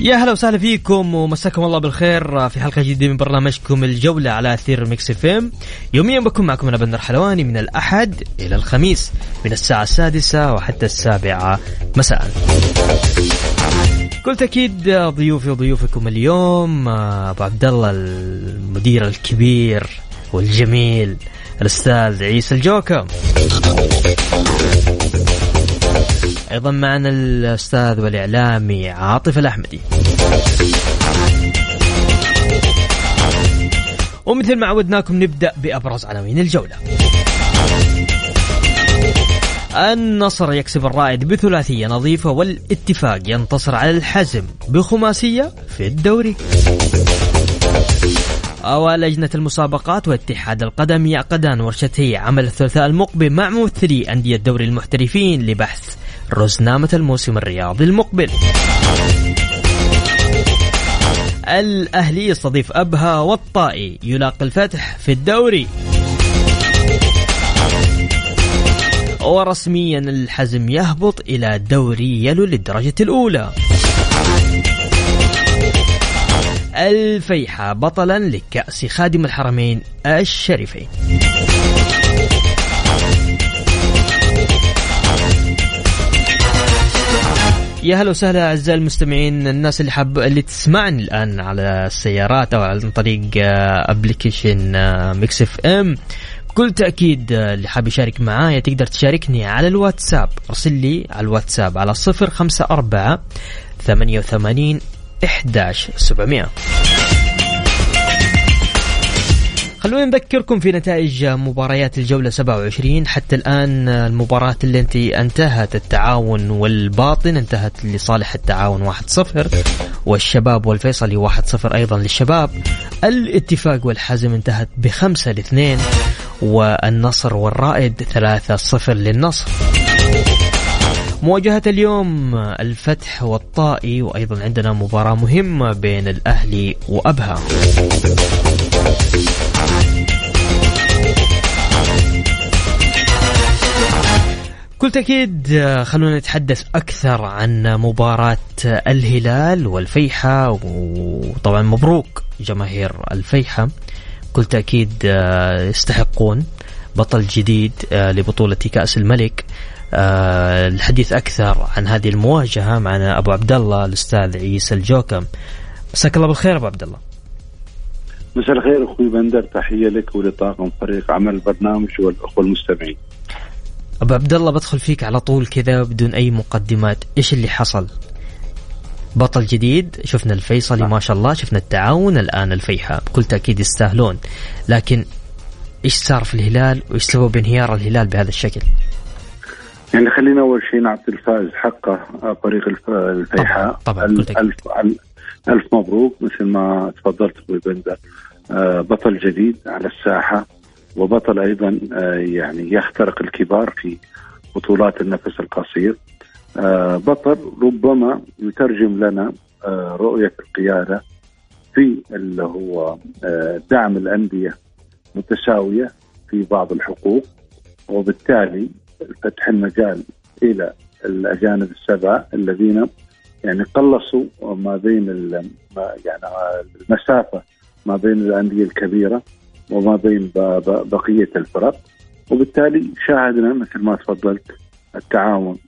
يا هلا وسهلا فيكم ومساكم الله بالخير في حلقة جديدة من برنامجكم الجولة على أثير ميكس إف إم. يوميا بكون معكم أنا بندر حلواني من الأحد إلى الخميس من الساعة السادسة وحتى السابعة مساء. قلت أكيد ضيوفي وضيوفكم اليوم أبو عبد الله المدير الكبير والجميل الأستاذ عيسى الجوكم أيضا معنا الأستاذ والاعلامي عاطف الأحمدي. ومثل ما عودناكم نبدأ بأبرز عناوين الجولة. النصر يكسب الرائد بثلاثية نظيفة والاتفاق ينتصر على الحزم بخماسية في الدوري. ولجنة المسابقات واتحاد القدم يعقدان ورشتي عمل الثلاثاء المقبل مع ممثلي أندية دوري المحترفين لبحث رزنامة الموسم الرياضي المقبل. الأهلي يستضيف أبها والطائي. يلاقي الفتح في الدوري. ورسميا الحزم يهبط إلى دوري يلو للدرجة الأولى. الفيحة بطلا لكأس خادم الحرمين الشريفين. يا هلا وسهلا أعزائي المستمعين الناس اللي حاب اللي تسمعني الآن على السيارات أو عن طريق application ميكس اف ام بكل تأكيد آه، اللي حاب يشارك معايا تقدر تشاركني على الواتساب. أرسل لي على الواتساب على 054 88 11700 خلونا نذكركم في نتائج مباريات الجولة 27 حتى الآن المباراة اللي انت انتهت التعاون والباطن انتهت لصالح التعاون 1-0 والشباب والفيصلي 1-0 أيضا للشباب. الاتفاق والحزم انتهت بخمسة لاثنين. والنصر والرائد 3-0 للنصر. مواجهة اليوم الفتح والطائي وأيضا عندنا مباراة مهمة بين الأهلي وأبها. كل تأكيد خلونا نتحدث أكثر عن مباراة الهلال والفيحة وطبعا مبروك جماهير الفيحة. كل تأكيد يستحقون بطل جديد لبطولة كأس الملك. الحديث أكثر عن هذه المواجهة معنا أبو عبد الله الأستاذ عيسى الجوكم. مساك الله بالخير أبو عبد الله. مساء الخير أخوي بندر تحية لك ولطاقم فريق عمل البرنامج والأخوة المستمعين. أبو عبد الله بدخل فيك على طول كذا بدون أي مقدمات، إيش اللي حصل؟ بطل جديد شفنا الفيصلي ما شاء الله شفنا التعاون الآن الفيحاء. بكل تأكيد يستاهلون. لكن إيش صار في الهلال؟ وإيش سبب انهيار الهلال بهذا الشكل؟ يعني خلينا أول شيء نعطي الفائز حقه فريق الفيحاء طبعا, طبعاً الف الف مبروك مثل ما تفضلت أخوي بندر. بطل جديد على الساحة. وبطل أيضا يعني يخترق الكبار في بطولات النفس القصير. بطل ربما يترجم لنا رؤية القيادة في اللي هو دعم الأندية متساوية في بعض الحقوق وبالتالي فتح المجال إلى الأجانب السبعه الذين يعني قلصوا ما بين يعني المسافة ما بين الأندية الكبيرة وما بين بقية الفرق. وبالتالي شاهدنا مثل ما تفضلت التعاون.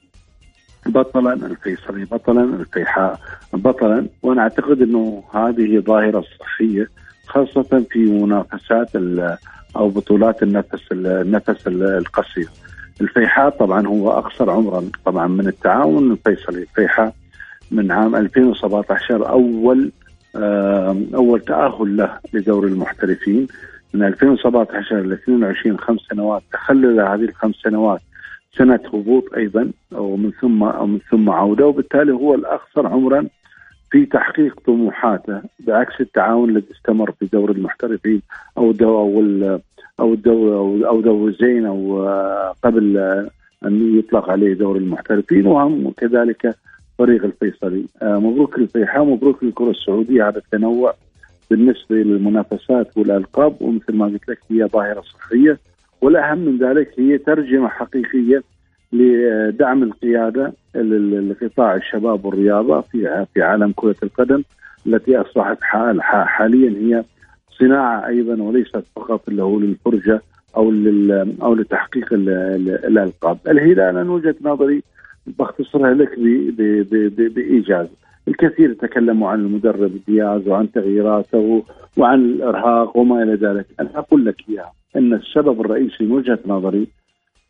بطلا الفيصلي بطلا الفيحاء بطلا. وأنا أعتقد إنه هذه ظاهرة صحية خاصة في منافسات أو بطولات النفس النفس القصير. الفيحاء طبعا هو أقصر عمرا طبعا من التعاون. الفيصلي، الفيحاء من عام 2017 أول أول تأهل له لدور المحترفين. من 2017 ل 22 خمس سنوات. تخلل هذه الخمس سنوات سنة هبوط أيضا ومن ثم ومن ثم عودة. وبالتالي هو الاقصر عمرا في تحقيق طموحاته بعكس التعاون الذي استمر في دور المحترفين أو الدو أو أو الدو أو دور زين أو قبل أن يطلق عليه دور المحترفين. وهم كذلك فريق الفيصلي. مبروك للفيحاء مبروك للكرة السعودية على التنوع. بالنسبة للمنافسات والألقاب ومثل ما قلت لك هي ظاهرة صحية والأهم من ذلك هي ترجمة حقيقية لدعم القيادة لقطاع الشباب والرياضة في في عالم كرة القدم التي أصبحت حاليا هي صناعة أيضا وليست فقط اللي هو للفرجة أو أو لتحقيق الألقاب. الهلال من وجهة نظري بختصرها لك بإيجاز. الكثير تكلموا عن المدرب دياز وعن تغييراته وعن الإرهاق وما إلى ذلك، أنا أقول لك إياها. إن السبب الرئيسي من وجهة نظري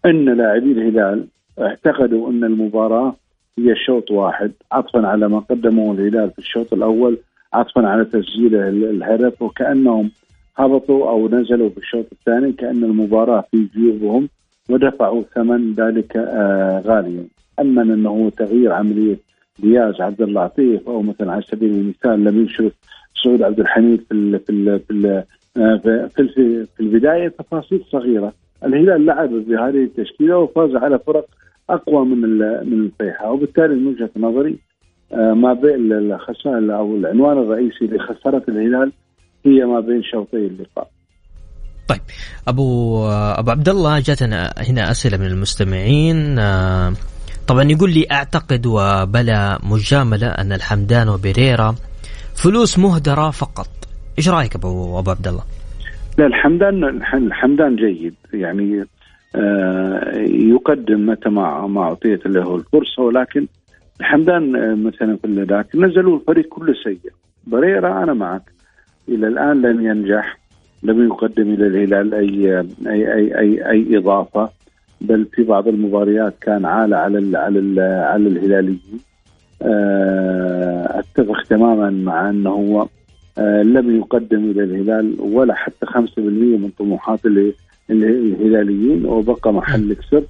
إن لاعبي الهلال اعتقدوا إن المباراة هي شوط واحد عطفا على ما قدمه الهلال في الشوط الأول عطفا على تسجيل الهدف وكأنهم هبطوا أو نزلوا في الشوط الثاني كأن المباراة في جيوبهم ودفعوا ثمن ذلك آه غاليا. أما إنه تغيير عملية دياز عبد الله عطيف أو مثلا على سبيل المثال لم يشرف سعود عبد الحميد في ال في ال في ال في, في, في البداية تفاصيل صغيرة. الهلال لعب بهذه التشكيلة وفاز على فرق أقوى من من الفيحاء. وبالتالي من وجهة نظري ما بين الخسائر أو العنوان الرئيسي لخسارة الهلال هي ما بين شوطي اللقاء. طيب ابو أبو عبد الله جاتنا هنا أسئلة من المستمعين. طبعا يقول لي أعتقد وبلا مجاملة أن الحمدان وبريرا فلوس مهدرة فقط. إيش رأيك أبو أبو عبد الله؟ لا الحمدان الحمدان جيد. يعني آه يقدم متى ما ما أعطيت له الفرصة ولكن الحمدان آه مثلا في ذاك نزلوا الفريق كله سيء. بريرا أنا معك. إلى الآن لم ينجح لم يقدم إلى الهلال أي أي أي أي, أي إضافة. بل في بعض المباريات كان عالة على ال على ال على الهلاليين. آه أتفق تماما مع أنه هو آه لم يقدم إلى الهلال ولا حتى 5% من طموحات الهلاليين وبقى محل كسر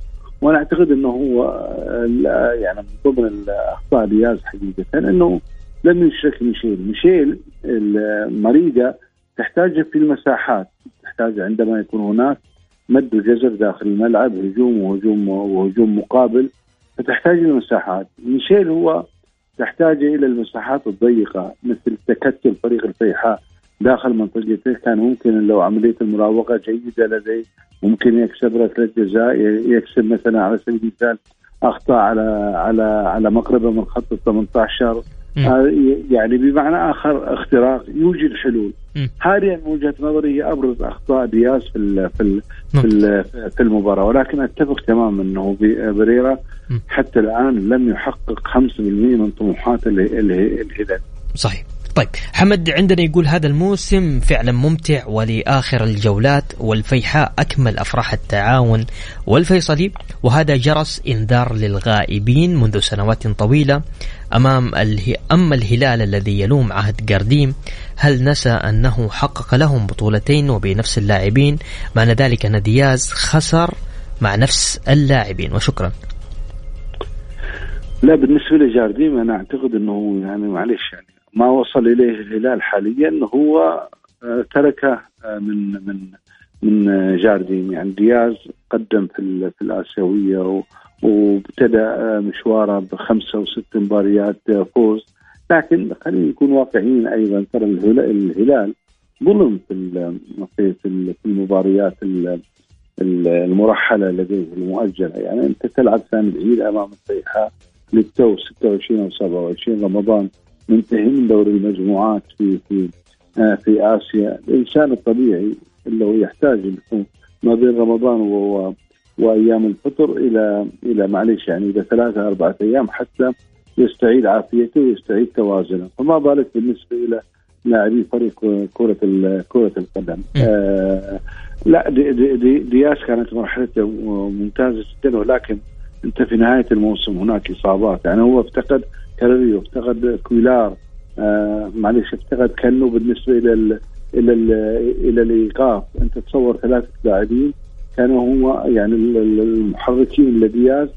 وأنا أعتقد أنه هو آه يعني من ضمن الأخطاء دياز حقيقة أنه لم يشرك ميشيل، ميشيل المريضه تحتاج في المساحات تحتاج عندما يكون هناك. مد وجزر داخل الملعب هجوم وهجوم وهجوم مقابل فتحتاج إلى مساحات، ميشيل هو تحتاج إلى المساحات الضيقة مثل تكتل فريق الفيحاء داخل منطقته. كان ممكن لو عملية المراوغة جيدة لديه ممكن يكسب ركلة جزاء يكسب مثلا على سبيل المثال أخطاء على على على مقربة من خط ال 18 يعني بمعنى آخر اختراق يوجد حلول. هذه من وجهة نظري هي أبرز أخطاء دياز في ال في ال في, ال في المباراة. ولكن أتفق تماما إنه بريرا حتى الآن لم يحقق 5% من طموحات الهلال. صحيح. طيب حمد عندنا يقول هذا الموسم فعلا ممتع ولآخر الجولات والفيحاء أكمل أفراح التعاون والفيصلي وهذا جرس إنذار للغائبين منذ سنوات طويلة أمام اله... أما الهلال الذي يلوم عهد قرديم هل نسى أنه حقق لهم بطولتين وبنفس اللاعبين؟ معنى ذلك أن دياز خسر مع نفس اللاعبين وشكرا. لا بالنسبة لجارديم أنا أعتقد أنه يعني معلش يعني ما وصل إليه الهلال حاليا هو تركه من من من جارديم يعني دياز قدم في في الآسيوية وابتدأ مشواره بخمسة وست مباريات فوز. لكن خلينا نكون واقعيين أيضا ترى الهلال ظلم في في المباريات المرحلة لديه المؤجلة. يعني أنت تلعب ثاني بعيد أمام الفيحاء للتو 26 أو 27 رمضان. منتهي من دور المجموعات في في آه في آسيا. الإنسان الطبيعي اللي هو يحتاج يكون ما بين رمضان و وأيام الفطر إلى إلى معلش يعني إلى ثلاثة أربعة أيام حتى يستعيد عافيته ويستعيد توازنه، فما بالك بالنسبة إلى لاعبي فريق كرة كرة القدم. آه لا دي دي دي دياس كانت مرحلته ممتازة جدا ولكن أنت في نهاية الموسم هناك إصابات. يعني هو افتقد كاريو افتقد كويلار آه معلش افتقد كأنه بالنسبة إلى ال إلى ال إلى الإيقاف. أنت تصور ثلاثة لاعبين كانوا هو يعني المحركين لدياز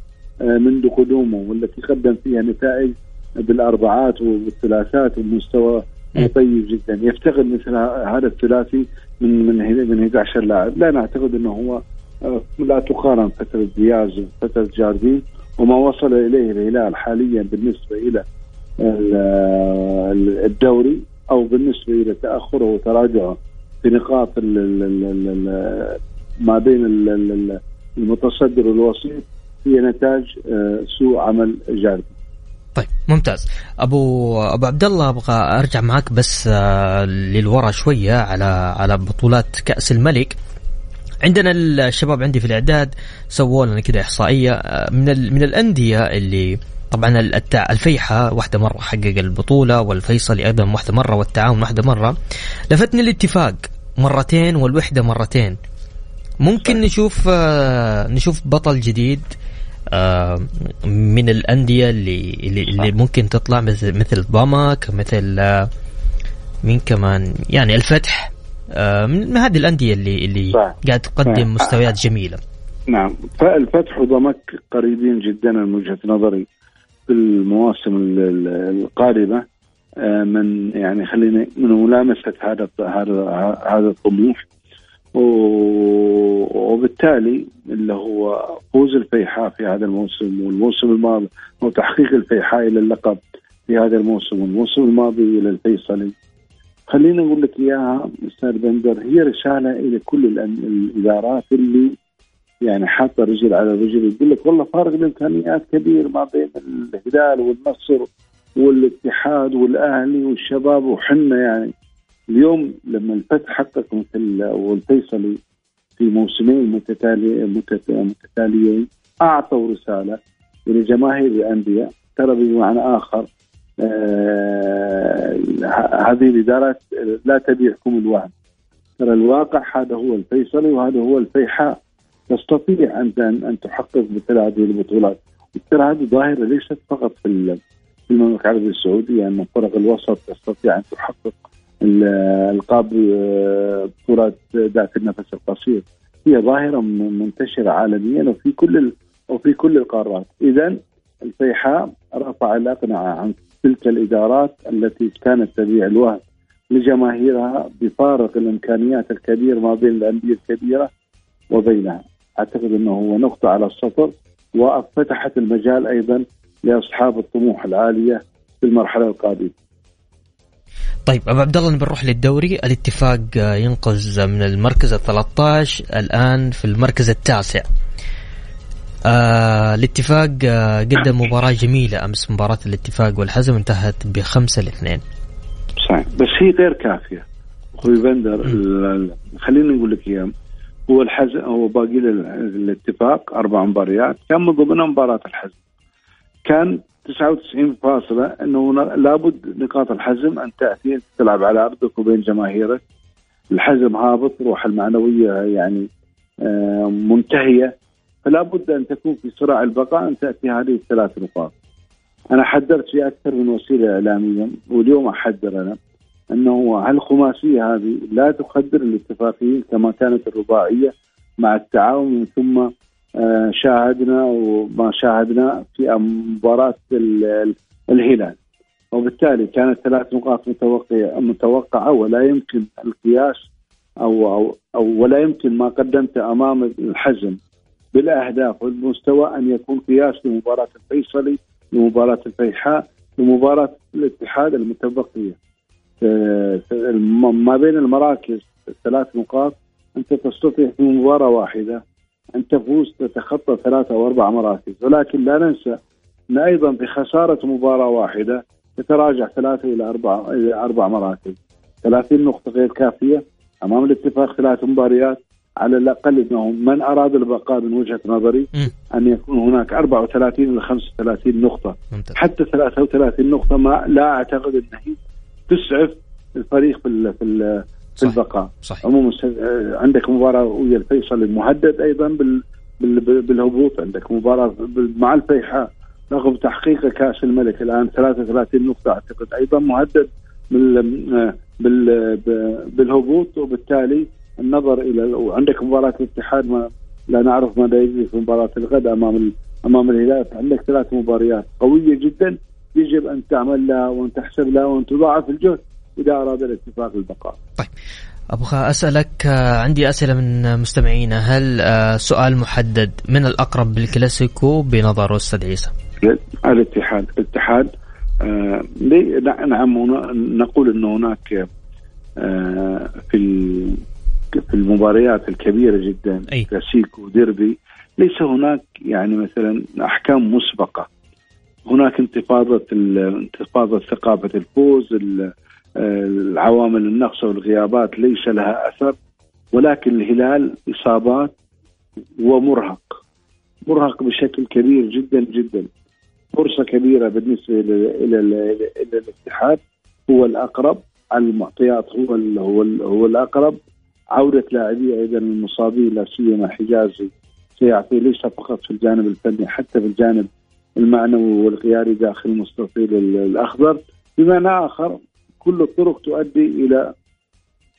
آه منذ قدومه والتي قدم فيها نتائج بالأربعات والثلاثات ومستوى طيب جدا. يفتقد مثل هذا الثلاثي من من من 11 لاعب. لا نعتقد إنه هو آه، لا تقارن فترة دياز وفترة جاردين. وما وصل إليه الهلال حاليا بالنسبة إلى الدوري أو بالنسبة إلى تأخره وتراجعه في نقاط ما بين المتصدر والوسيط هي نتاج آه، سوء عمل جاردين طيب ممتاز. ابو أبو عبد الله أبغى أرجع معك بس آه، للورا شوية على على بطولات كأس الملك. عندنا الشباب عندي في الإعداد سووا لنا كذا إحصائية آه، من من الأندية اللي طبعا الفيحة واحدة مرة حقق البطولة والفيصلي أيضا واحدة مرة والتعاون واحدة مرة. لفتني الاتفاق مرتين والوحدة مرتين. ممكن نشوف آه، نشوف بطل جديد آه، من الأندية اللي اللي, ممكن تطلع مثل مثل ضمك مثل مين كمان؟ يعني الفتح. من هذه الأندية اللي اللي. قاعد تقدم. مستويات جميلة. نعم. فالفتح وضمك قريبين جدا من وجهة نظري في المواسم القادمة. من يعني خلينا من ملامسة هذا هذا هذا الطموح. وبالتالي اللي هو فوز الفيحاء في هذا الموسم والموسم الماضي أو تحقيق الفيحاء إلى اللقب في هذا الموسم والموسم الماضي إلى الفيصلي. خلينا نقول لك إياها أستاذ بندر هي رسالة إلى كل الإدارات اللي يعني حاطة رجل على رجل يقول لك والله فارق الامكانيات كبير ما بين الهلال والنصر والاتحاد والأهلي والشباب وحنا يعني اليوم لما الفتح حقق مثل والفيصلي في موسمين متتالي متتاليين أعطوا رسالة لجماهير الأندية ترى بمعنى آخر هذه الادارات لا تبيعكم الوهم ترى الواقع هذا هو الفيصلي وهذا هو الفيحاء. تستطيع ان ان تحقق مثل هذه البطولات. ترى هذه ظاهرة ليست فقط في في المملكة العربية السعودية ان فرق الوسط تستطيع أن تحقق ألقاب آه، بطولات ذات النفس القصير. هي ظاهرة منتشرة عالميا وفي كل وفي كل القارات. اذا الفيحاء رفع الأقنعة عن تلك الإدارات التي كانت تبيع الوهم لجماهيرها بفارق الإمكانيات الكبير ما بين الأندية الكبيرة وبينها. أعتقد أنه هو نقطة على السطر وفتحت المجال أيضا لأصحاب الطموح العالية في المرحلة القادمة. طيب أبو عبد الله بنروح للدوري. الاتفاق ينقذ من المركز ال 13 الآن في المركز التاسع. آه الاتفاق آه قدم مباراة جميلة أمس مباراة الاتفاق والحزم انتهت بخمسة لاثنين. صحيح. بس هي غير كافية. أخوي بندر خليني نقول لك إياه هو الحزم هو باقي الاتفاق أربع مباريات. كان من ضمنها مباراة الحزم. كان 99 فاصلة إنه لابد نقاط الحزم أن تأتي تلعب على أرضك وبين جماهيرك. الحزم هابط روح المعنوية يعني آه، منتهية. فلا بد أن تكون في صراع البقاء أن تأتي هذه الثلاث نقاط. أنا حذرت في أكثر من وسيلة إعلامية واليوم أحذر أنا أنه هالخماسيه هذه لا تخدر الاتفاقيين كما كانت الرباعية مع التعاون من ثم آه، شاهدنا وما شاهدنا في مباراة الهلال وبالتالي كانت ثلاث نقاط متوقعة متوقعة ولا يمكن القياس أو, أو, أو ولا يمكن ما قدمته أمام الحزم بالأهداف والمستوى أن يكون قياس لمباراة الفيصلي لمباراة الفيحاء لمباراة الاتحاد المتبقية. آه، ما بين المراكز ثلاث نقاط أنت تستطيع في مباراة واحدة أن تفوز تتخطى ثلاثة أو أربع مراكز. ولكن لا ننسى أن أيضا بخسارة مباراة واحدة تتراجع ثلاثة إلى أربع إلى أربع مراكز. 30 نقطة غير كافية أمام الاتفاق ثلاث مباريات. على الأقل أنه من أراد البقاء من وجهة نظري أن يكون هناك 34 إلى 35 نقطة. ممتاز. حتى 33 نقطة ما لا أعتقد أنها تسعف الفريق في في, في. البقاء. صحيح. عموما عندك مباراة ويا الفيصل المهدد أيضا بال بال- بالهبوط. عندك مباراة مع الفيحاء رغم تحقيق كأس الملك. الآن 33 نقطة أعتقد أيضا مهدد بال بال ب- بالهبوط. وبالتالي النظر إلى وعندك مباراة الاتحاد ما لا نعرف ماذا يجري في مباراة الغد أمام ال- أمام الهلال عندك ثلاث مباريات قوية جدا يجب أن تعمل لها وأن تحسب لها وأن تضاعف الجهد إذا أراد الاتفاق البقاء. أبغى أسألك آه، عندي أسئلة من مستمعينا هل آه، سؤال محدد من الأقرب بالكلاسيكو بنظر أستاذ عيسى؟ الاتحاد الاتحاد آه نعم نقول إن هناك آه في في المباريات الكبيرة جدا أي. كلاسيكو ديربي ليس هناك يعني مثلا أحكام مسبقة. هناك انتفاضة انتفاضة ثقافة الفوز ال- العوامل النقص والغيابات ليس لها أثر ولكن الهلال إصابات ومرهق. مرهق بشكل كبير جدا جدا. فرصة كبيرة بالنسبة إلى إلى الاتحاد. هو الأقرب على المعطيات هو ال هو ال هو الأقرب. عودة لاعبيه أيضا المصابين لا سيما حجازي سيعطي ليس فقط في الجانب الفني حتى في الجانب المعنوي والقيادي داخل المستطيل ال- الأخضر بمعنى آخر كل الطرق تؤدي إلى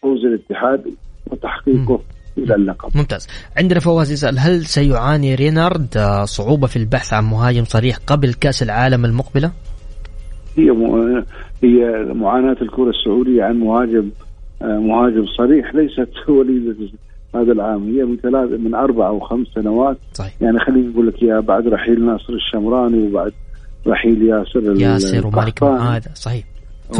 فوز الاتحاد وتحقيقه إلى اللقب. ممتاز عندنا فواز يسأل هل سيعاني رينارد صعوبة في البحث عن مهاجم صريح قبل كأس العالم المقبلة؟ هي. هي معاناة الكرة السعودية عن مهاجم مهاجم صريح ليست وليدة هذا العام هي من ثلاث من أربع أو خمس سنوات. صحيح. يعني خليني أقول لك يا بعد رحيل ناصر الشمراني وبعد رحيل ياسر ياسر ومالك. معاذ صحيح.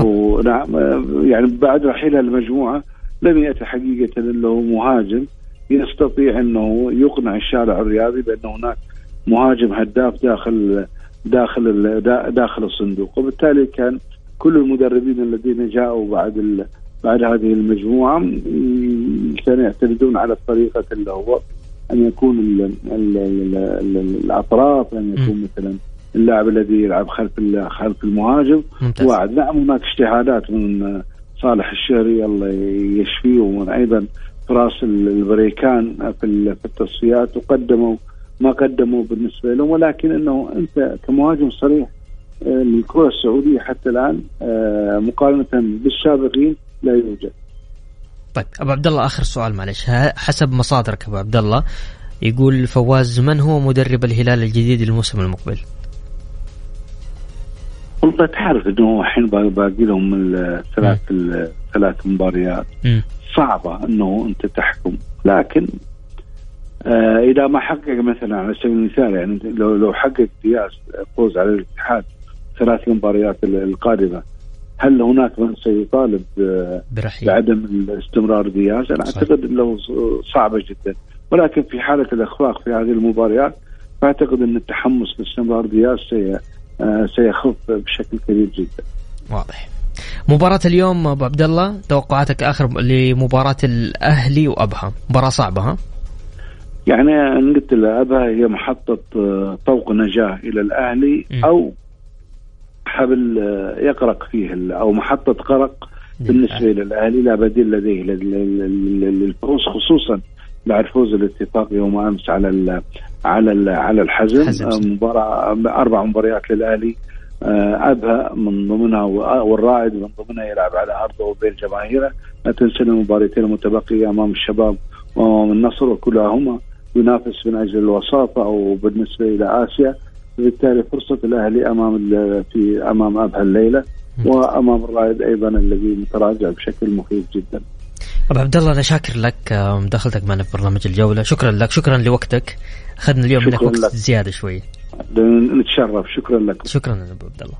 ونعم آه، يعني بعد رحيل المجموعة لم ياتي حقيقة إلا هو مهاجم. يستطيع أنه يقنع الشارع الرياضي بأن هناك مهاجم هداف داخل داخل داخل الصندوق. وبالتالي كان كل المدربين الذين جاءوا بعد بعد هذه المجموعة كانوا يعتمدون على الطريقة اللي هو أن يكون ال ال ال ال الأطراف أن يكون مثلا اللاعب الذي يلعب خلف خلف المهاجم. وعد نعم هناك اجتهادات من صالح الشهري الله يشفيه ومن أيضا فراس البريكان في في التصفيات وقدموا ما قدموا بالنسبة لهم ولكن إنه أنت كمهاجم صريح آه، للكرة السعودية حتى الآن آه، مقارنة بالسابقين لا يوجد. طيب أبو عبد الله آخر سؤال معلش حسب مصادرك أبو عبد الله يقول فواز من هو مدرب الهلال الجديد للموسم المقبل؟ والله تعرف إنه الحين باقي لهم الثلاث الثلاث مباريات. صعبة إنه أنت تحكم لكن آه إذا ما حقق مثلا على سبيل المثال يعني لو لو حقق دياس فوز على الاتحاد ثلاث مباريات ال- القادمة هل هناك من سيطالب آه، برحيل بعدم الاستمرار دياز؟ أنا. أعتقد إنه صعبة جدا ولكن في حالة الإخفاق في هذه المباريات فأعتقد إن التحمس لاستمرار دياز سي آه، سيخف بشكل كبير جدا. واضح مباراة اليوم أبو عبد الله توقعاتك آخر لمباراة الأهلي وأبها مباراة صعبة ها؟ يعني أنا قلت ابها هي محطة آه، طوق نجاة إلى الأهلي م. أو حبل آه، يقرق فيه أو محطة قرق بالنسبة للاهلي لا بديل لديه لل- لل- لل- للفوز خصوصا بعد فوز الاتفاق يوم أمس على ال على ال على الحزم. حزم، آه،. مباراة أربع مباريات للأهلي. آه، أبها من ضمنها والرائد من ضمنها يلعب على أرضه وبين جماهيره. لا تنسى المباراتين المتبقيه أمام الشباب وأمام النصر وكلاهما ينافس من أجل الوساطة أو بالنسبة إلى آسيا. وبالتالي فرصة الأهلي أمام ال- في أمام أبها الليلة وأمام الرائد أيضا الذي متراجع بشكل مخيف جدا. ابو عبد الله أنا شاكر لك مداخلتك معنا في برنامج الجولة شكرا لك شكرا لوقتك أخذنا اليوم منك وقت لك. زيادة شوي نتشرف شكرا لكم. شكرا أبو عبد الله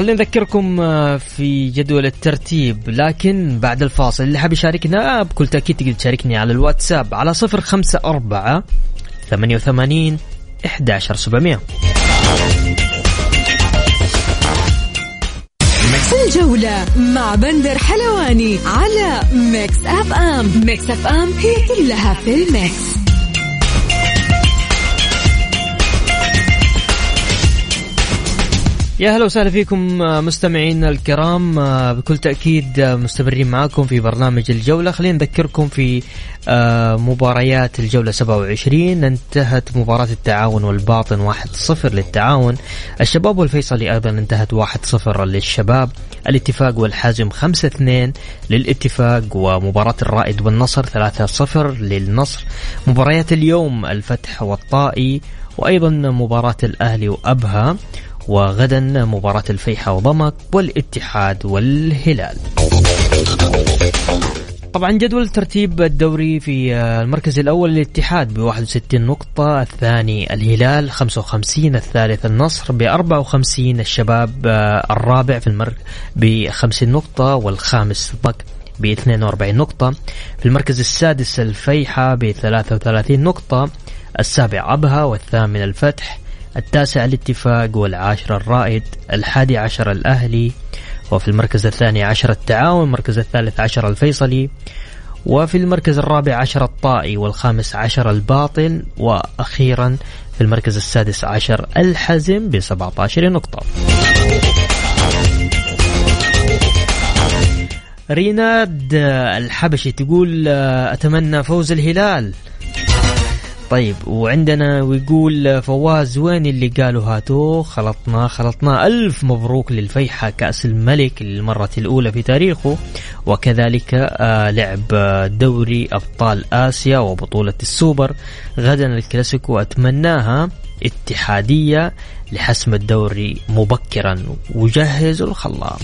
خلينا نذكركم آه، في جدول الترتيب لكن بعد الفاصل اللي حاب يشاركنا بكل تأكيد تقدر تشاركني على الواتساب على صفر خمسة أربعة ثمانية وثمانين إحدى عشر سبعمية. الجولة مع بندر حلواني على Mix FM. Mix FM هي كلها في ال Mix. يا هلا وسهلا فيكم آه، مستمعينا الكرام آه، بكل تأكيد آه، مستمرين معاكم في برنامج الجولة. خلينا نذكركم في مباريات الجولة 27 انتهت مباراة التعاون والباطن 1-0 للتعاون. الشباب والفيصلي أيضا انتهت 1-0 للشباب. الاتفاق والحازم 5-2 للاتفاق ومباراة الرائد والنصر 3-0 للنصر. مباريات اليوم الفتح والطائي وأيضا مباراة الأهلي وأبها. وغدا مباراة الفيحة وضمك والاتحاد والهلال. طبعا جدول ترتيب الدوري في المركز الأول الاتحاد ب 61 نقطة الثاني الهلال 55 الثالث النصر ب 54 الشباب الرابع في المركز ب 50 نقطة والخامس ضك ب 42 نقطة. في المركز السادس الفيحة ب 33 نقطة السابع أبها والثامن الفتح التاسع الاتفاق والعاشر الرائد الحادي عشر الأهلي وفي المركز الثاني عشر التعاون المركز الثالث عشر الفيصلي وفي المركز الرابع عشر الطائي والخامس عشر الباطن وأخيرا في المركز السادس عشر الحزم ب 17 نقطة. ريناد الحبشي تقول أتمنى فوز الهلال. طيب وعندنا ويقول فواز وين اللي قالوا هاتوه خلطنا خلطنا. ألف مبروك للفيحة كأس الملك للمرة الأولى في تاريخه. وكذلك آه لعب دوري أبطال آسيا وبطولة السوبر. غدا الكلاسيكو أتمناها اتحادية لحسم الدوري مبكرا. وجهزوا الخلاط.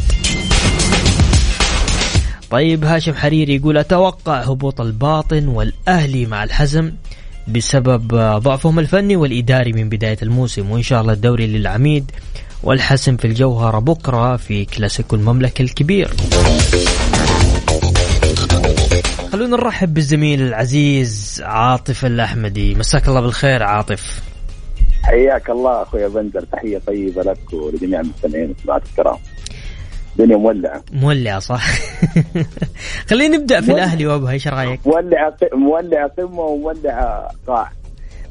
طيب هاشم حريري يقول أتوقع هبوط الباطن والأهلي مع الحزم. بسبب ضعفهم الفني والإداري من بداية الموسم وإن شاء الله الدوري للعميد والحسم في الجوهرة بكرة في كلاسيكو المملكة الكبير. خلونا نرحب بالزميل العزيز عاطف الأحمدي. مساك الله بالخير عاطف. حياك الله أخوي بندر تحية طيبة لك ولجميع المستمعين والسماعات الكرام. الدنيا مولعة. مولعة صح. خلينا نبدأ في الأهلي وابها إيش رأيك؟ مولعة مولعة قمة ومولعة قاع.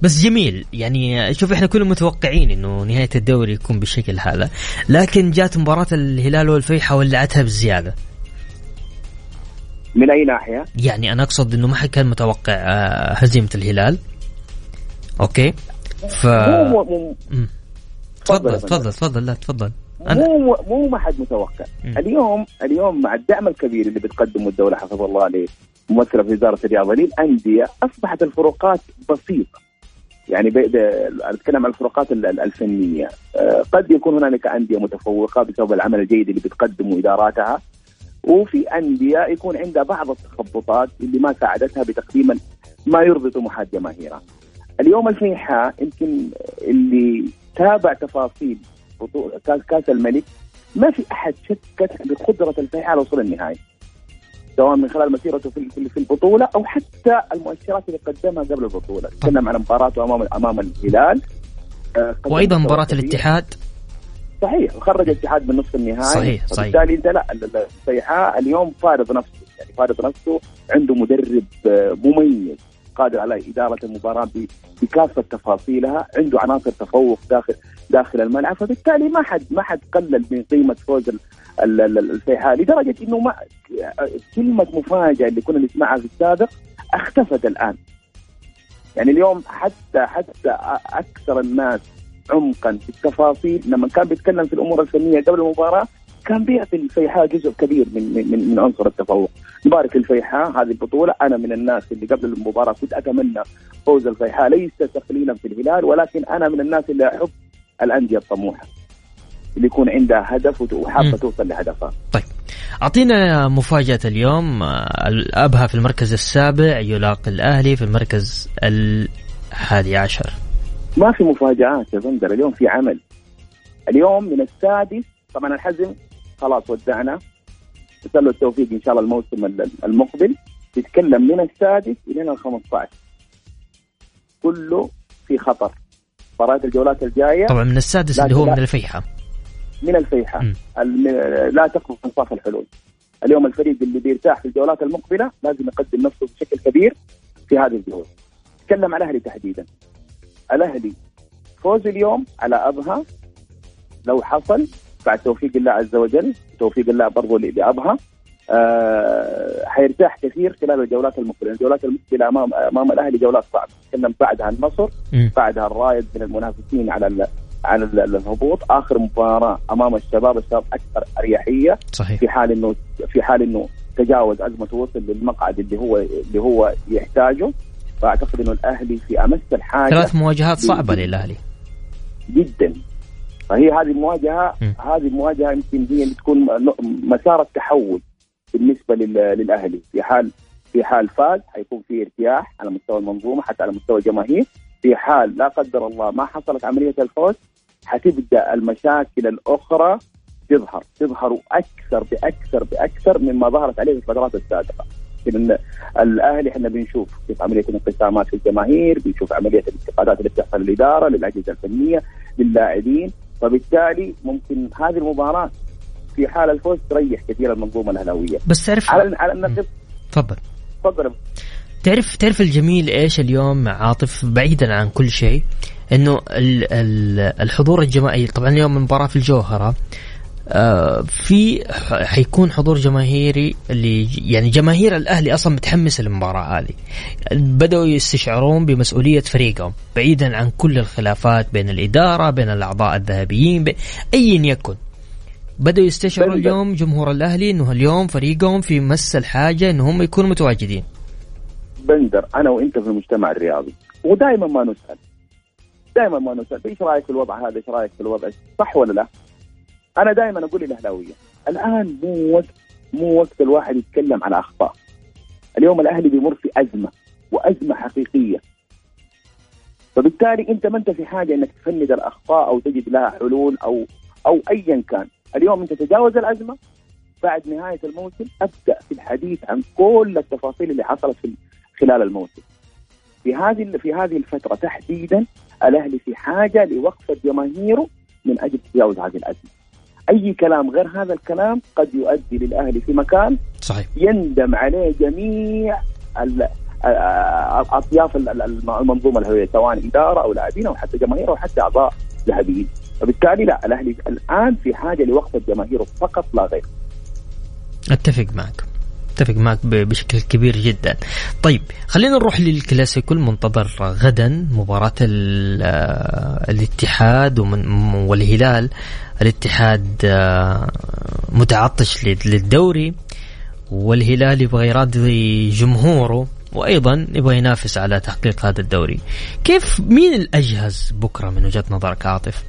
بس جميل يعني شوف إحنا كنا متوقعين إنه نهاية الدوري يكون بالشكل هذا لكن جات مباراة الهلال والفيحة ولعتها بزيادة. من أي ناحية؟ يعني أنا أقصد إنه ما حد كان متوقع آه، هزيمة الهلال. أوكي؟ ف تفضل تفضل تفضل لا تفضل. مو مو ما حد متوقع م. اليوم اليوم مع الدعم الكبير اللي بتقدمه الدولة حفظ الله عليه ممثلة في وزارة الرياضة للأندية أصبحت الفروقات بسيطة يعني أتكلم عن الفروقات الفنية آه، قد يكون هنالك أندية متفوقة بسبب العمل الجيد اللي بتقدمه إداراتها وفي أندية يكون عندها بعض التخبطات اللي ما ساعدتها بتقديم ما يرضي طموحات جماهيرها. اليوم الفيحاء يمكن اللي تابع تفاصيل كاس كاس الملك. ما في أحد شك بقدرة الفيحاء على وصول النهائي. سواء من خلال مسيرته في في البطولة أو حتى المؤشرات اللي قدمها قبل البطولة. تكلم عن مباراته امام أمام الهلال. آه، وأيضا مباراة الاتحاد؟ صحيح وخرج الاتحاد من نصف النهائي. صحيح صحيح. وبالتالي انت لا الفيحاء اليوم فارض نفسه. يعني فارض نفسه عنده مدرب آه، مميز قادر على إدارة المباراة بكافة تفاصيلها عنده عناصر تفوق داخل داخل الملعب فبالتالي ما حد ما حد قلل من قيمة فوز الفيحاء لدرجة إنه ما كلمة مفاجأة اللي كنا نسمعها في السابق اختفت الآن. يعني اليوم حتى حتى أكثر الناس عمقا في التفاصيل لما كان بيتكلم في الأمور الفنية قبل المباراة كان بيعطي الفيحاء جزء كبير من من من عنصر التفوق. نبارك الفيحاء هذه البطولة أنا من الناس اللي قبل المباراة كنت أتمنى فوز الفيحاء ليس تقليلا في الهلال ولكن أنا من الناس اللي أحب الأندية الطموحة اللي يكون عندها هدف وحابة توصل لهدفها. طيب أعطينا مفاجأة اليوم ابها في المركز السابع يلاقي الأهلي في المركز الحادي عشر. ما في مفاجآت يا بندر اليوم في عمل. اليوم من السادس طبعا الحزم خلاص ودعنا نسال له التوفيق إن شاء الله الموسم المقبل يتكلم من السادس إلى ال 15 كله في خطر مباريات الجولات الجاية. طبعا من السادس اللي هو من الفيحاء من الفيحاء لا تقف انصاف الحلول. اليوم الفريق اللي بيرتاح في الجولات المقبلة لازم يقدم نفسه بشكل كبير في هذه الجولة. تكلم عن الأهلي تحديدا. الأهلي فوز اليوم على أبها. لو حصل بعد توفيق الله عز وجل توفيق الله برضو لأبها. آه حيرتاح كثير خلال الجولات المقبلة، الجولات المقبلة امام أمام الأهلي جولات صعبة، نتكلم بعدها النصر،. بعدها الرايد من المنافسين على ال على ال- الهبوط، آخر مباراة أمام الشباب، الشباب أكثر أريحية. صحيح. في حال انه في حال إنه تجاوز ازمته وصل للمقعد اللي هو اللي هو يحتاجه، فأعتقد إنه الأهلي في أمس الحاجة ثلاث مواجهات صعبة للأهلي. جدا. فهي هذه المواجهه م. هذه المواجهة يمكن هي اللي تكون مسار التحول. بالنسبة لل- للأهلي. في حال في حال فاز حيكون في ارتياح على مستوى المنظومة حتى على مستوى الجماهير. في حال لا قدر الله ما حصلت عملية الفوز حتبدأ المشاكل الأخرى تظهر. تظهر أكثر بأكثر بأكثر مما ظهرت عليه في الفترات السابقة. لأن الأهلي إحنا بنشوف كيف عملية الانقسامات في الجماهير بنشوف عملية الانتقادات اللي بتحصل للإدارة للأجهزة الفنية للاعبين. فبالتالي ممكن هذه المباراة في حال الفوز تريح كثير المنظومة الاهلاويه بس تعرف على على النقيض تفضل. تفضل. تعرف تعرف الجميل إيش اليوم عاطف؟ بعيدا عن كل شيء إنه ال- ال- الحضور الجماهيري طبعا اليوم المباراه في الجوهرة آه، في حيكون حضور جماهيري اللي يعني جماهير الأهلي أصلا متحمسه للمباراة هذه. بدأوا يستشعرون بمسؤولية فريقهم بعيدا عن كل الخلافات بين الإدارة بين الأعضاء الذهبيين ايا يكن. بدأوا يستشعروا اليوم جمهور الأهلي إنه اليوم فريقهم في مس الحاجة انه هم يكونوا متواجدين. بندر أنا وأنت في المجتمع الرياضي ودائما ما نسأل. دائما ما نسأل. إيش رأيك في الوضع هذا؟ إيش رأيك في الوضع؟ صح ولا لا؟ أنا دائما أقول للاهلاويه الآن مو وقت مو وقت الواحد يتكلم على أخطاء. اليوم الأهلي بيمر في أزمة وأزمة حقيقية. فبالتالي أنت ما أنت في حاجة إنك تفند الاخطاء أو تجد لها حلول أو أو ايا كان. اليوم انت تجاوز الأزمة بعد نهاية الموسم أبدأ في الحديث عن كل التفاصيل اللي حصلت في خلال الموسم. في هذه في هذه الفترة تحديدا الأهلي في حاجة لوقفه جماهيره من أجل تجاوز هذه الأزمة. أي كلام غير هذا الكلام قد يؤدي للأهلي في مكان صحيح. يندم عليه جميع ال- أطياف ال- ال- المنظومة الهوية سواء إدارة أو لاعبين أو حتى جماهير أو حتى أعضاء ذهبيين فبالتالي لا الأهلي الآن في حاجة لوقفه جماهيره فقط لا غير. أتفق معك. أتفق معك بشكل كبير جدا. طيب خلينا نروح للكلاسيكو المنتظر غدا مباراة آه، الاتحاد والهلال. الاتحاد آه، متعطش لل- للدوري والهلال يبغى يراضي جمهوره وأيضا يبغى ينافس على تحقيق هذا الدوري. كيف مين الأجهز بكرة من وجهة نظرك عاطف؟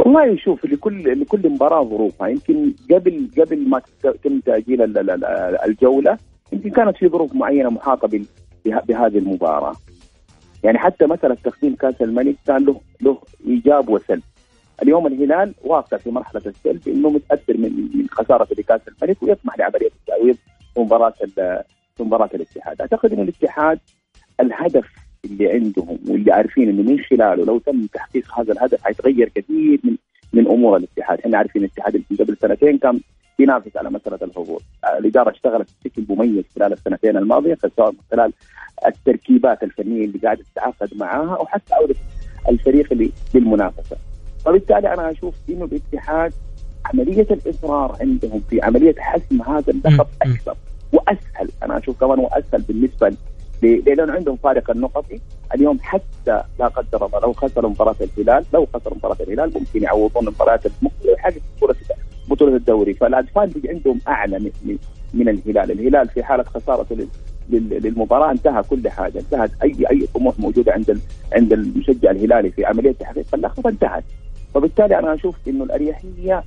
والله شوف لكل لكل مباراة ظروفها يمكن قبل قبل ما تم تأجيل ال- ال- ال- الجولة يمكن كانت في ظروف معينة محاطة بهذه المباراة. يعني حتى مساله تقديم كأس الملك كان له له إيجاب وسلب. اليوم الهلال واقع في مرحلة السلب إنه متأثر من من خسارة لكأس الملك ويطمح لعملية التعويض في مباراة في مباراة الاتحاد، أعتقد إن الاتحاد الهدف اللي عندهم واللي عارفين إنه من خلاله لو تم تحقيق هذا الهدف حيتغير كثير من من أمور الاتحاد، إحنا عارفين الاتحاد يمكن قبل سنتين كان ينافس على مسألة الهبوط، الإدارة اشتغلت بشكل مميز خلال السنتين الماضية سواء من خلال التركيبات الفنية اللي قاعدة تتعاقد معاها أو حتى عودة الفريق اللي للمنافسة. فبالتالي أنا أشوف إنه الاتحاد عملية الإصرار عندهم في عملية حسم هذا اللقب. أكثر وأسهل أنا أشوف كمان وأسهل بالنسبة لأنه عندهم فارق النقطي اليوم حتى لا قدر الله لو خسروا مباراة الهلال لو خسروا مباراة الهلال ممكن يعوضون المباريات المقبلة ويحقق بطولة بطولة الدوري. فالادفانتج عندهم أعلى من, من- الهلال، الهلال في حالة خسارته لل- لل- للمباراة انتهى كل حاجة، انتهت اي أي طموح موجوده عند عند المشجع الهلالي في عملية تحقيق اللقب انتهت. فبالتالي أنا أشوف إنه الأريحية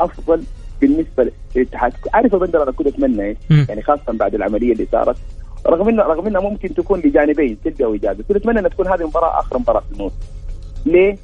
أفضل بالنسبة للاتحاد، عارف يا بندر أنا كنت أتمنى. يعني خاصة بعد العملية اللي صارت رغم انه رغم إنها ممكن تكون لجانبين سلبي أو ايجابي، كنت أتمنى أن تكون هذه المباراة آخر مباراة في الموسم. ليه؟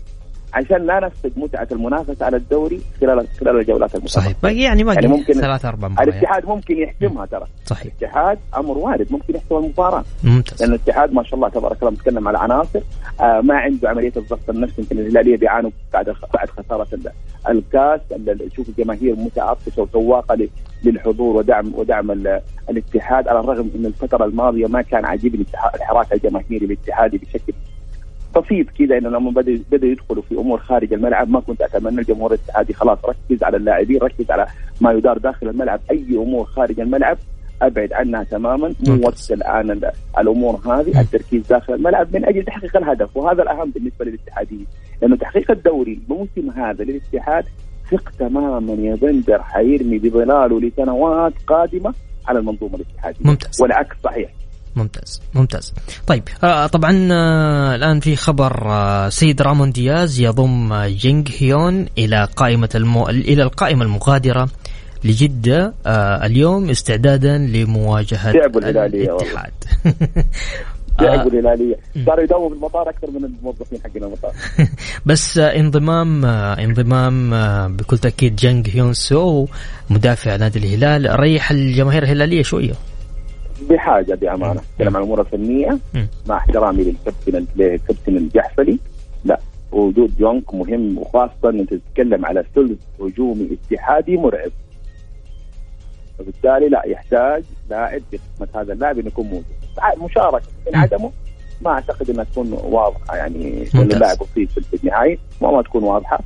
عشان لا نفقد متعة المنافسة على الدوري خلال خلال الجولات المتبقيه. صحيح. باقي يعني باقي يعني ممكن ثلاث أربع مباريات. الاتحاد ممكن يحسمها ترى، صحيح. الاتحاد أمر وارد ممكن يحسم المباراة، ممتاز. لأن الاتحاد ما شاء الله تبارك الله نتكلم على عناصر. آه ما عنده عملية الضغط النفسي يمكن الهلالية بيعانوا بعد بعد خسارة ال- الكاس. ال- شوف الجماهير متعطشة وسواقة ل- للحضور ودعم ودعم ال- الاتحاد. على الرغم ان الفترة الماضية ما كان عاجبني الاتحاد- الحراك الجماهيري الاتحادي بشكل طفيف كذا إنه لما بدا بدأ يدخلوا في أمور خارج الملعب ما كنت أتمنى الجمهور الاتحادي خلاص ركز على اللاعبين ركز على ما يدار داخل الملعب. أي أمور خارج الملعب أبعد عنها تماما وقت الآن ال- الأمور هذه التركيز داخل الملعب من أجل تحقيق الهدف. وهذا الأهم بالنسبة للاتحاديين لأنه تحقيق الدوري الموسم هذا للاتحاد ثق تماما يا بندر حيرمي بظلاله لسنوات قادمة على المنظومة الاتحادية. ممتاز. والعكس صحيح. ممتاز ممتاز. طيب آه طبعا آه الآن في خبر آه سيد رامون دياز يضم آه، جينغ هيون إلى قائمة المو... إلى القائمة المغادرة لجدة آه اليوم استعدادا والله. الاتحاد. لعبوا الهلالية. صاروا يداوموا في المطار أكثر من الموظفين حقين المطار. بس آه، انضمام آه، انضمام آه، بكل تأكيد جانغ هيون سو مدافع نادي الهلال ريح الجماهير الهلالية شوية. بحاجة بأمانة. نتكلم عن الأمور الفنية. مع احترامي للكابتن للكابتن الجحفلي. لا وجود جونك مهم وخاصة أنت تتكلم على ثلث هجومي اتحادي مرعب. وبالتالي لا يحتاج لاعب بقسمة هذا اللاعب إنه يكون موجود. مشاركة من. عدمه ما أعتقد إنها تكون واضحة. يعني. انه اللاعب اصيب في النهائي ما, ما تكون واضحة.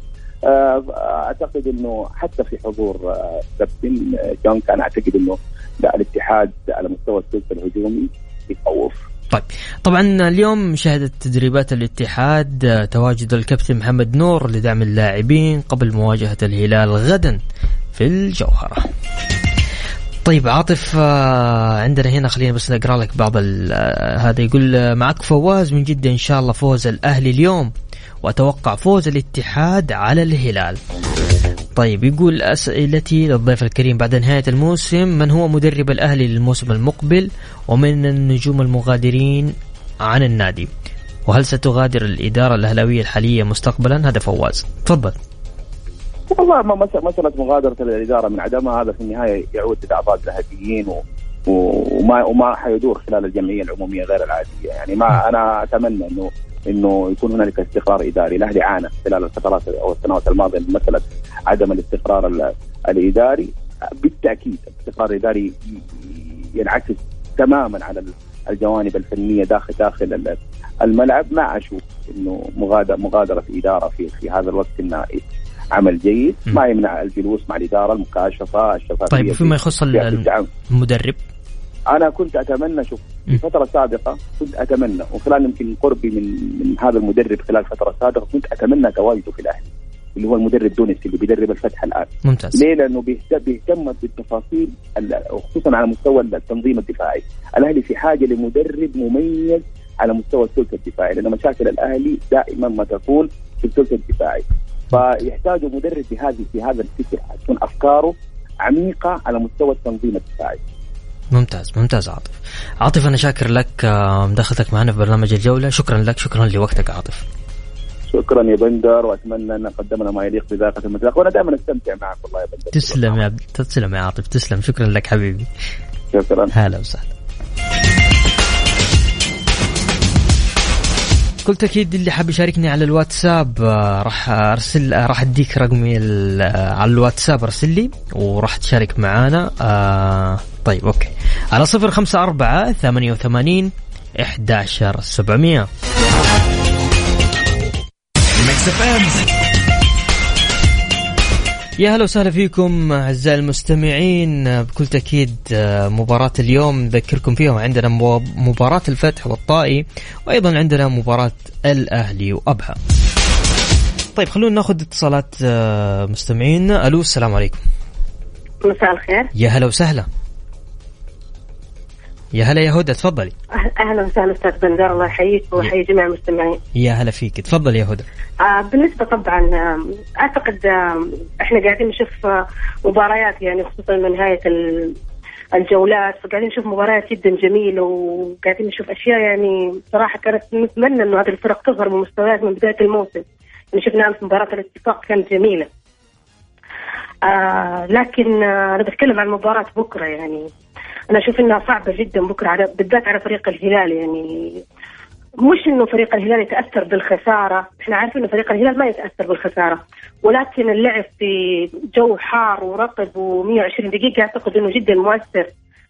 آه، أعتقد إنه حتى في حضور آه، كابتن آه، جونك أنا أعتقد إنه لا الاتحاد على مستوى الثلث الهجومي يخوف طيب طبعا اليوم شهدت تدريبات الاتحاد آه، تواجد الكابتن محمد نور لدعم اللاعبين قبل مواجهة الهلال غدا في الجوهرة. طيب عاطف آه، عندنا هنا خلينا بس نقرأ لك بعض آه، هذا يقول معك فواز من جدة إن شاء الله فوز الأهلي اليوم وأتوقع فوز الاتحاد على الهلال. طيب يقول أسئلتي للضيف الكريم بعد نهاية الموسم من هو مدرب الأهلي للموسم المقبل؟ ومن النجوم المغادرين عن النادي؟ وهل ستغادر الإدارة الأهلاوية الحالية مستقبلا؟ هذا فواز. تفضل. والله ما مس- مسألة مغادرة الإدارة من عدمها. هذا في النهاية يعود للأعضاء الذهبيين و... وما وما حيدور خلال الجمعية العمومية غير العادية. يعني ما أنا أتمنى إنه إنه يكون هنالك استقرار إداري الأهلي عانى خلال الفترات أو السنوات الماضية من مسألة عدم الاستقرار ال- الإداري بالتأكيد الاستقرار الإداري ي- ي- ينعكس تماما على ال- الجوانب الفنية داخل داخل ال- الملعب ما أشوف إنه مغادرة مغادرة إدارة في في هذا الوقت النهائي عمل جيد. ما يمنع الجلوس مع الإدارة المكاشفة الشفافية طيب فيما يخص. المدرب أنا كنت أتمنى شوف. في فترة سابقة كنت أتمنى وخلال يمكن قربي من من هذا المدرب خلال فترة سابقة كنت أتمنى تواجده في الأهلي اللي هو المدرب دونيس اللي بيدرب الفتح الآن ممتاز ليه؟ لأنه بيهت- بيهتم بالتفاصيل ال- وخصوصا على مستوى التنظيم الدفاعي، الأهلي في حاجة لمدرب مميز على مستوى الثلث الدفاعي، لأن مشاكل الأهلي دائما ما تكون في الثلث الدفاعي، فيحتاجوا مدرب بهذه في هذا الفكر، تكون أفكاره عميقة على مستوى التنظيم الدفاعي. ممتاز ممتاز عاطف. عاطف أنا شاكر لك آه، مداخلتك معنا في برنامج الجولة. شكرا لك شكرا لوقتك عاطف. شكرا يا بندر وأتمنى أن قدمنا ما يليق بذاقه المساق وأنا دائما أستمتع معك والله يا بندر. تسلم يا تسلم يا عاطف تسلم. شكرا لك حبيبي. شكرا. هلا وسهلا. قلت أكيد اللي حاب يشاركني على الواتساب آه، راح أرسل آه، راح أديك رقمي آه، على الواتساب أرسل لي وراح تشارك معانا. طيب أوكي. على صفر خمسة أربعة ثمانية وثمانين إحداشر سبعمية. يا هلا وسهلا فيكم أعزائي المستمعين بكل تأكيد آه، مباراة اليوم نذكركم فيها وعندنا مو- مباراة الفتح والطائي وأيضا عندنا مباراة الأهلي وأبها. طيب خلونا ناخذ اتصالات آه، مستمعينا ألو السلام عليكم. مساء الخير يا هلا وسهلا. يا هلا يا هدى تفضلي. أه- أهلا وسهلا أستاذ بندر الله يحييك ويحيي جميع المستمعين. يا هلا فيك تفضل يا هدى. آه بالنسبة طبعا أعتقد إحنا قاعدين نشوف آه، مباريات يعني خصوصا من نهاية ال- الجولات فقاعدين نشوف مباريات جدا جميلة وقاعدين نشوف أشياء يعني صراحة كانت نتمنى إنه هذه الفرق تظهر بمستويات من بداية الموسم. يعني شفنا أمس مباراة الاتفاق كانت جميلة. آه لكن آه أنا بتكلم عن مباراة بكرة يعني أنا أشوف إنها صعبة جدا بكرة على بالذات على فريق الهلال يعني مش إنه فريق الهلال يتأثر بالخسارة، إحنا عارفين إنه فريق الهلال ما يتأثر بالخسارة، ولكن اللعب في جو حار ورطب و120 دقيقة أعتقد إنه جدا مؤثر،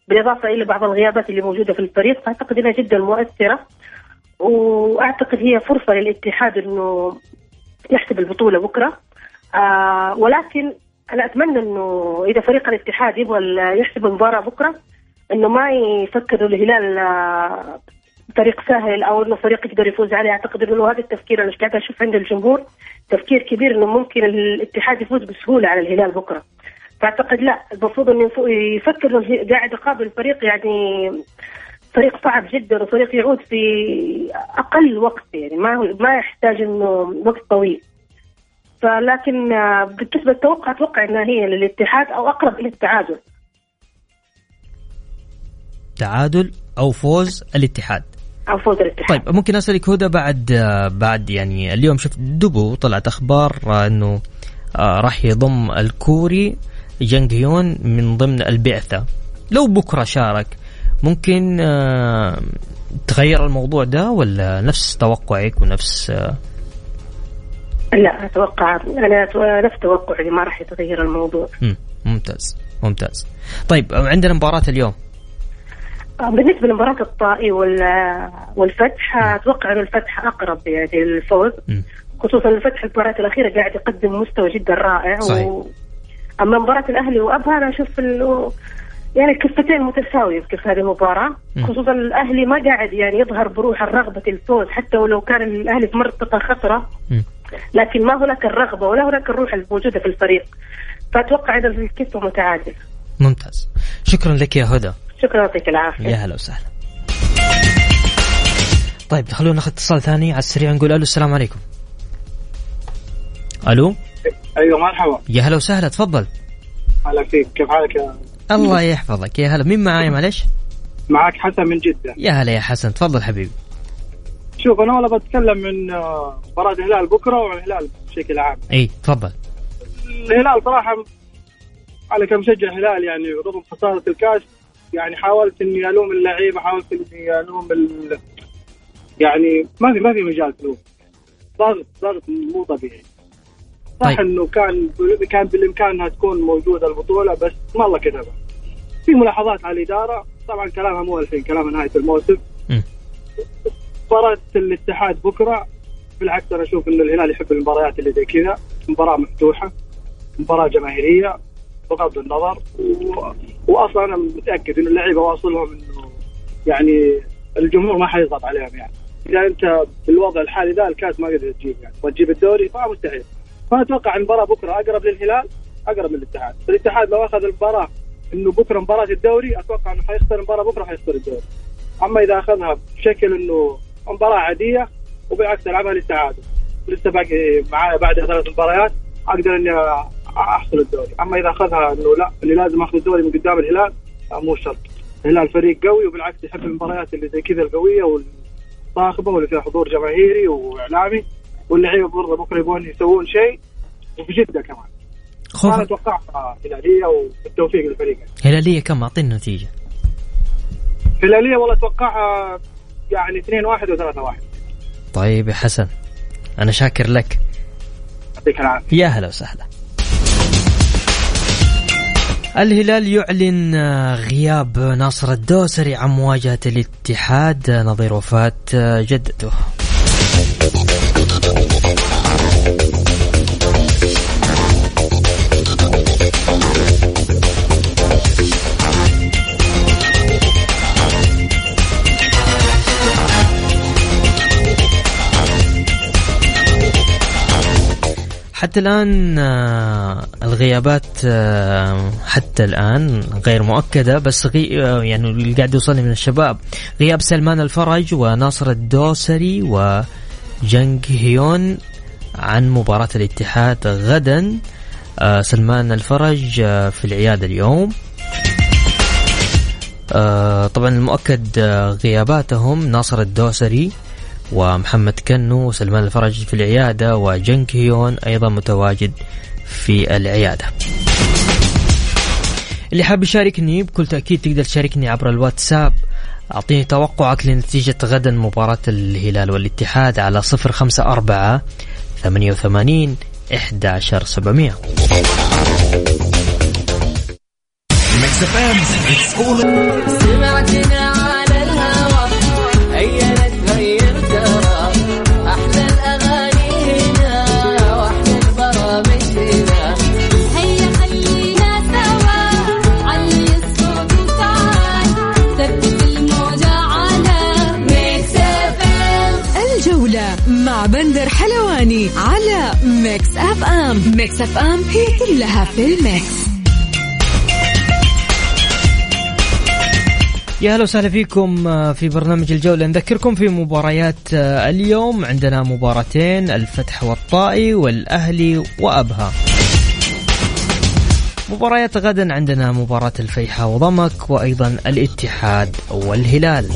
بالإضافة إلى بعض الغيابات اللي موجودة في الفريق فاعتقد إنها جدا مؤثرة. وأعتقد هي فرصة للاتحاد إنه يحسب البطولة بكرة آه ولكن أنا أتمنى إنه إذا فريق الاتحاد يبغى يحسب المباراة بكرة إنه ما يفكر الهلال طريق سهل أو إنه فريق يقدر يفوز عليه. أعتقد إنه هذا التفكير أنا قاعد أشوف عند الجمهور تفكير كبير إنه ممكن الاتحاد يفوز بسهولة على الهلال بكرة. فأعتقد لا المفروض إنه يفكر قاعد يقابل فريق يعني فريق صعب جدا وفريق يعود في أقل وقت يعني ما ما يحتاج إنه وقت طويل. فلكن بالنسبة للتوقع أتوقع إنها هي للاتحاد أو أقرب إلى التعادل. تعادل أو فوز الاتحاد. أو فوز الاتحاد. طيب ممكن أسألك هدى بعد آه، بعد يعني اليوم. شفت دبو طلعت أخبار آه، إنه راح يضم الكوري جنغ هيون من ضمن البعثة. لو بكرة شارك ممكن تغير الموضوع ده ولا نفس توقعك ونفس لا أتوقع أنا نفس توقعي ما راح يتغير الموضوع. ممتاز ممتاز. طيب عندنا مباراة اليوم. آه، بالنسبة لمباراة الطائي والفتح أتوقع انه الفتح أقرب يعني للفوز. خصوصا الفتح المباراة الأخيرة قاعد يقدم مستوى جدا رائع. صحيح. و... أما مباراة الأهلي وأبها أنا أشوف إنه يعني كفتين متساويه في هذه المباراة. خصوصا الأهلي ما قاعد يعني يظهر بروح الرغبه الفوز حتى ولو كان الأهلي في منطقة خطره لكن ما هناك الرغبة ولا هناك الروح الموجودة في الفريق. فأتوقع ان الكفه متعادل. ممتاز. شكرا لك يا هدى. شكرا يعطيك العافية. يا هلا وسهلا. طيب خلونا ناخذ اتصال ثاني على السريع نقول ألو السلام عليكم. ألو؟ أيوه مرحبا. يا هلا وسهلا تفضل. هلا فيك كيف حالك يا الله يحفظك. يا هلا مين معاي؟ معلش؟ معك حسن من جدة. يا هلا يا حسن تفضل حبيبي. شوف أنا والله بتكلم من آه، مباراة الهلال بكرة وعن الهلال بشكل عام. إي تفضل. الهلال صراحة على كمشجع هلال يعني رغم خسارة الكاس يعني حاولت إني ألوم اللعيبة حاولت إني ألوم ال... يعني ما في ما في مجال تلوم ضغط ضغط مو طبيعي صح طيب. إنه كان كان بالامكان انها تكون موجودة البطولة بس ما الله كتبها. في ملاحظات على الإدارة طبعا كلامها مو الحين كلامها نهاية الموسم. مباراة الاتحاد بكرة بالعكس أنا أشوف انه الهلال يحب المباريات اللي زي كذا مباراة مفتوحة مباراة جماهيرية بغض النظر و... واصلا أنا متأكد انه اللعيبة واصلهم إنه يعني الجمهور ما حيضغط عليهم يعني إذا أنت بالوضع الحالي ذا الكاس ما قدرت تجيب يعني وتجيب الدوري فمستحيل فأنا أتوقع المباراة بكرة أقرب للهلال أقرب من الاتحاد، الاتحاد لو أخذ المباراة إنه بكرة مباراة الدوري أتوقع إنه حيخسر المباراة بكرة حيخسر الدوري. أما إذا أخذها بشكل إنه مباراة عادية وبالعكس العبها للتعادل. لسه باقي معايا بعد ثلاث مباريات أقدر إني أحصل الدوري، أما إذا أخذها إنه لا اللي لازم أخذ الدوري من قدام الهلال مو شرط. الهلال فريق قوي وبالعكس يحب المباريات اللي زي كذا القوية والصاخبه واللي فيها حضور جماهيري وإعلامي واللعيبة برضه بكرة يبغون يسوون شيء وفي جده كمان. خوف. أنا أتوقع هلالية والتوفيق للفريق. هلالية كم؟ اعطيني نتيجة. هلالية والله اتوقعها يعني 2 1 و 3 1 طيب يا حسن أنا شاكر لك. يعطيك العافية. يا هلا وسهلا. الهلال يعلن غياب ناصر الدوسري عن مواجهة الاتحاد نظير وفاة جدته. حتى الآن آه، الغيابات آه، حتى الآن غير مؤكدة بس غي آه، يعني اللي قاعد يوصلني من الشباب. غياب سلمان الفرج وناصر الدوسري وجنج هيون عن مباراة الاتحاد غدا. سلمان الفرج في العيادة اليوم. طبعا المؤكد غياباتهم ناصر الدوسري ومحمد كنو وسلمان الفرج في العيادة وجنك هيون أيضا متواجد في العيادة. اللي حاب يشاركني بكل تأكيد تقدر تشاركني عبر الواتساب. أعطيني توقعك لنتيجة غدا مباراة الهلال والاتحاد على صفر خمسة أربعة ثمانية وثمانين إحدى عشر سبعمية. سمعتنا ميكس اف ام هي كلها في الميكس. يا أهلا وسهلا فيكم آه، في برنامج الجولة. نذكركم في مباريات آه، اليوم. عندنا مباراتين الفتح والطائي والأهلي وأبها. مباريات غدا عندنا مباراة الفيحة وضمك وأيضا الاتحاد والهلال.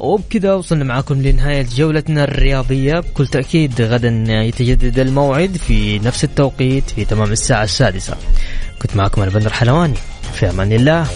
وبكذا وصلنا معكم لنهاية جولتنا الرياضية. بكل تأكيد غدا يتجدد الموعد في نفس التوقيت في تمام الساعة السادسة. كنت معكم أنا بندر حلواني. في أمان الله.